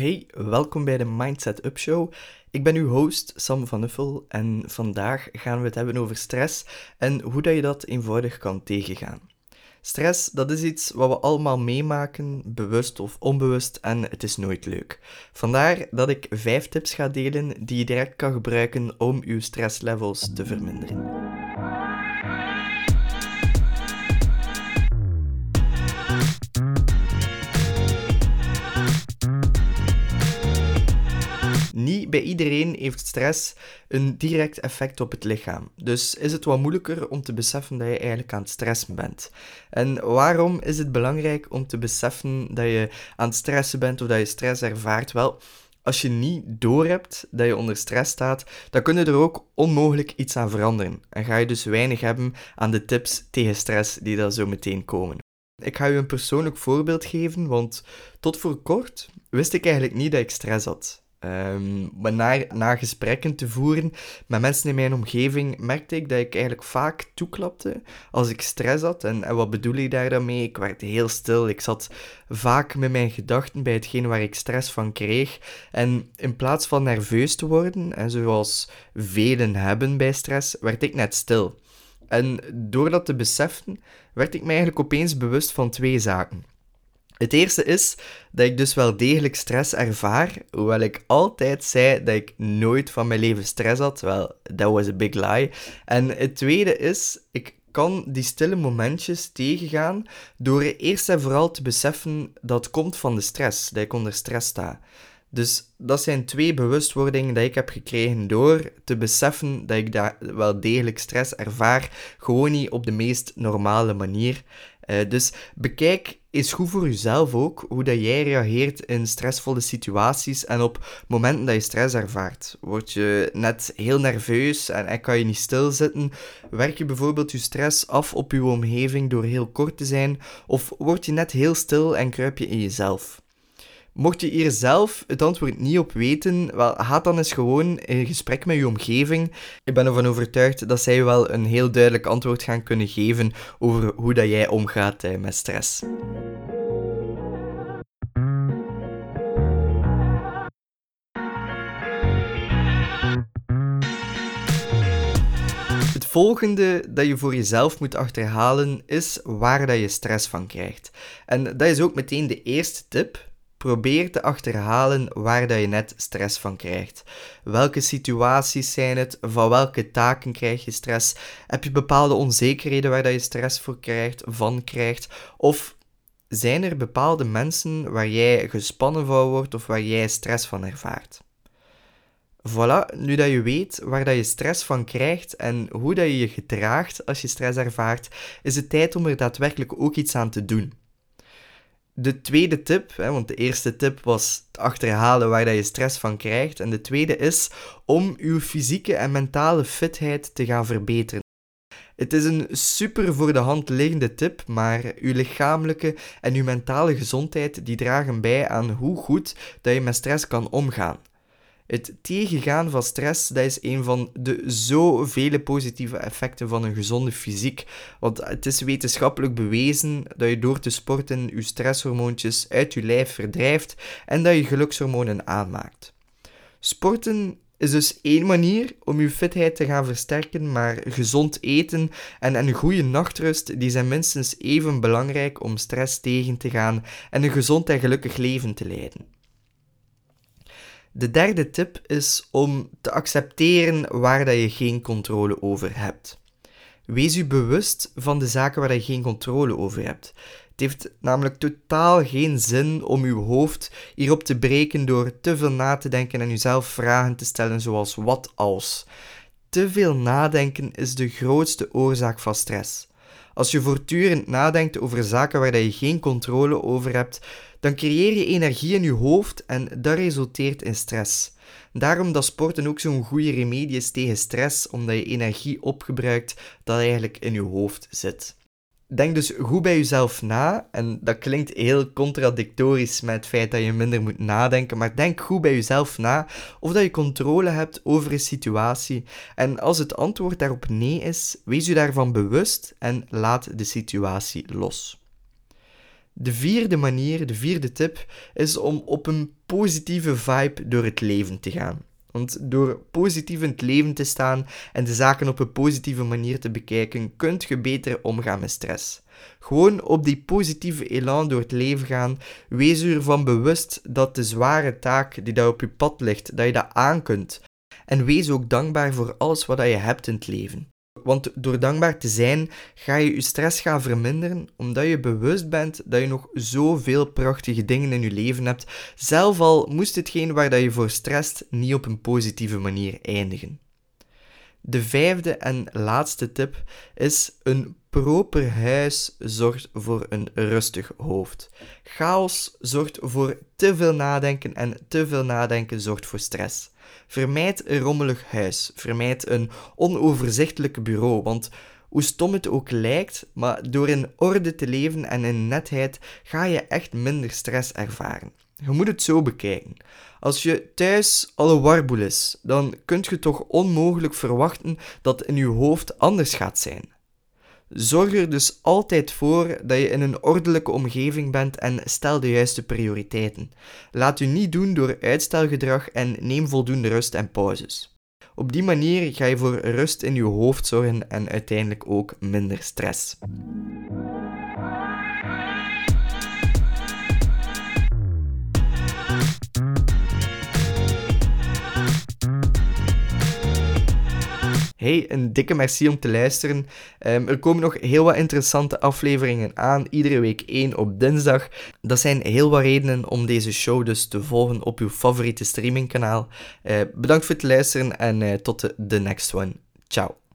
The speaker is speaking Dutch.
Hey, welkom bij de Mindset Up Show. Ik ben uw host Sam van Uffel en vandaag gaan we het hebben over stress en hoe dat je dat eenvoudig kan tegengaan. Stress, dat is iets wat we allemaal meemaken, bewust of onbewust, en het is nooit leuk. Vandaar dat ik vijf tips ga delen die je direct kan gebruiken om uw stresslevels te verminderen. Bij iedereen heeft stress een direct effect op het lichaam. Dus is het wat moeilijker om te beseffen dat je eigenlijk aan het stressen bent. En waarom is het belangrijk om te beseffen dat je aan het stressen bent of dat je stress ervaart? Wel, als je niet doorhebt dat je onder stress staat, dan kun je er ook onmogelijk iets aan veranderen. En ga je dus weinig hebben aan de tips tegen stress die daar zo meteen komen. Ik ga u een persoonlijk voorbeeld geven, want tot voor kort wist ik eigenlijk niet dat ik stress had. Um, na, gesprekken te voeren met mensen in mijn omgeving merkte ik dat ik eigenlijk vaak toeklapte als ik stress had. En, en wat bedoel ik daar dan mee? Ik werd heel stil. Ik zat vaak met mijn gedachten bij hetgeen waar ik stress van kreeg. En in plaats van nerveus te worden, en zoals velen hebben bij stress, werd ik net stil. En door dat te beseffen, werd ik mij eigenlijk opeens bewust van twee zaken. Het eerste is dat ik dus wel degelijk stress ervaar, hoewel ik altijd zei dat ik nooit van mijn leven stress had. Wel, that was a big lie. En het tweede is, ik kan die stille momentjes tegengaan door eerst en vooral te beseffen dat komt van de stress, dat ik onder stress sta. Dus dat zijn twee bewustwordingen die ik heb gekregen door te beseffen dat ik daar wel degelijk stress ervaar, gewoon niet op de meest normale manier. Uh, dus bekijk eens goed voor jezelf ook hoe dat jij reageert in stressvolle situaties en op momenten dat je stress ervaart. Word je net heel nerveus en, en kan je niet stilzitten? Werk je bijvoorbeeld je stress af op je omgeving door heel kort te zijn? Of word je net heel stil en kruip je in jezelf? Mocht je hier zelf het antwoord niet op weten, wel, ga dan eens gewoon in gesprek met je omgeving. Ik ben ervan overtuigd dat zij wel een heel duidelijk antwoord gaan kunnen geven over hoe dat jij omgaat eh, met stress. Het volgende dat je voor jezelf moet achterhalen is waar dat je stress van krijgt. En dat is ook meteen de eerste tip Probeer te achterhalen waar dat je net stress van krijgt. Welke situaties zijn het? Van welke taken krijg je stress? Heb je bepaalde onzekerheden waar dat je stress voor krijgt, van krijgt? Of zijn er bepaalde mensen waar jij gespannen van wordt of waar jij stress van ervaart? Voilà, nu dat je weet waar dat je stress van krijgt en hoe dat je je gedraagt als je stress ervaart, is het tijd om er daadwerkelijk ook iets aan te doen de tweede tip, hè, want de eerste tip was het achterhalen waar dat je stress van krijgt. En de tweede is om uw fysieke en mentale fitheid te gaan verbeteren. Het is een super voor de hand liggende tip, maar uw lichamelijke en uw mentale gezondheid die dragen bij aan hoe goed dat je met stress kan omgaan. Het tegengaan van stress dat is een van de zoveel positieve effecten van een gezonde fysiek. Want het is wetenschappelijk bewezen dat je door te sporten je stresshormoontjes uit je lijf verdrijft en dat je gelukshormonen aanmaakt. Sporten is dus één manier om je fitheid te gaan versterken, maar gezond eten en een goede nachtrust die zijn minstens even belangrijk om stress tegen te gaan en een gezond en gelukkig leven te leiden. De derde tip is om te accepteren waar dat je geen controle over hebt. Wees u bewust van de zaken waar je geen controle over hebt. Het heeft namelijk totaal geen zin om uw hoofd hierop te breken door te veel na te denken en uzelf vragen te stellen zoals wat als. Te veel nadenken is de grootste oorzaak van stress. Als je voortdurend nadenkt over zaken waar je geen controle over hebt, dan creëer je energie in je hoofd en dat resulteert in stress. Daarom dat sporten ook zo'n goede remedie is tegen stress, omdat je energie opgebruikt dat eigenlijk in je hoofd zit. Denk dus goed bij jezelf na, en dat klinkt heel contradictorisch met het feit dat je minder moet nadenken, maar denk goed bij jezelf na of dat je controle hebt over een situatie. En als het antwoord daarop nee is, wees je daarvan bewust en laat de situatie los. De vierde manier, de vierde tip, is om op een positieve vibe door het leven te gaan. Want door positief in het leven te staan en de zaken op een positieve manier te bekijken, kunt je beter omgaan met stress. Gewoon op die positieve elan door het leven gaan. Wees u ervan bewust dat de zware taak die daar op je pad ligt, dat je dat aan kunt. En wees ook dankbaar voor alles wat je hebt in het leven. Want door dankbaar te zijn, ga je je stress gaan verminderen, omdat je bewust bent dat je nog zoveel prachtige dingen in je leven hebt, zelf al moest hetgeen waar dat je voor stresst niet op een positieve manier eindigen. De vijfde en laatste tip is een proper huis zorgt voor een rustig hoofd. Chaos zorgt voor te veel nadenken en te veel nadenken zorgt voor stress. Vermijd een rommelig huis. Vermijd een onoverzichtelijk bureau, want hoe stom het ook lijkt, maar door in orde te leven en in netheid ga je echt minder stress ervaren. Je moet het zo bekijken. Als je thuis alle warboel is, dan kunt je toch onmogelijk verwachten dat in je hoofd anders gaat zijn. Zorg er dus altijd voor dat je in een ordelijke omgeving bent en stel de juiste prioriteiten. Laat u niet doen door uitstelgedrag en neem voldoende rust en pauzes. Op die manier ga je voor rust in je hoofd zorgen en uiteindelijk ook minder stress. Hey, een dikke merci om te luisteren. Ehm, er komen nog heel wat interessante afleveringen aan, iedere week één op dinsdag. Dat zijn heel wat redenen om deze show dus te volgen op uw favoriete streamingkanaal. Uh, bedankt voor het luisteren en uh, tot de, next one. Ciao.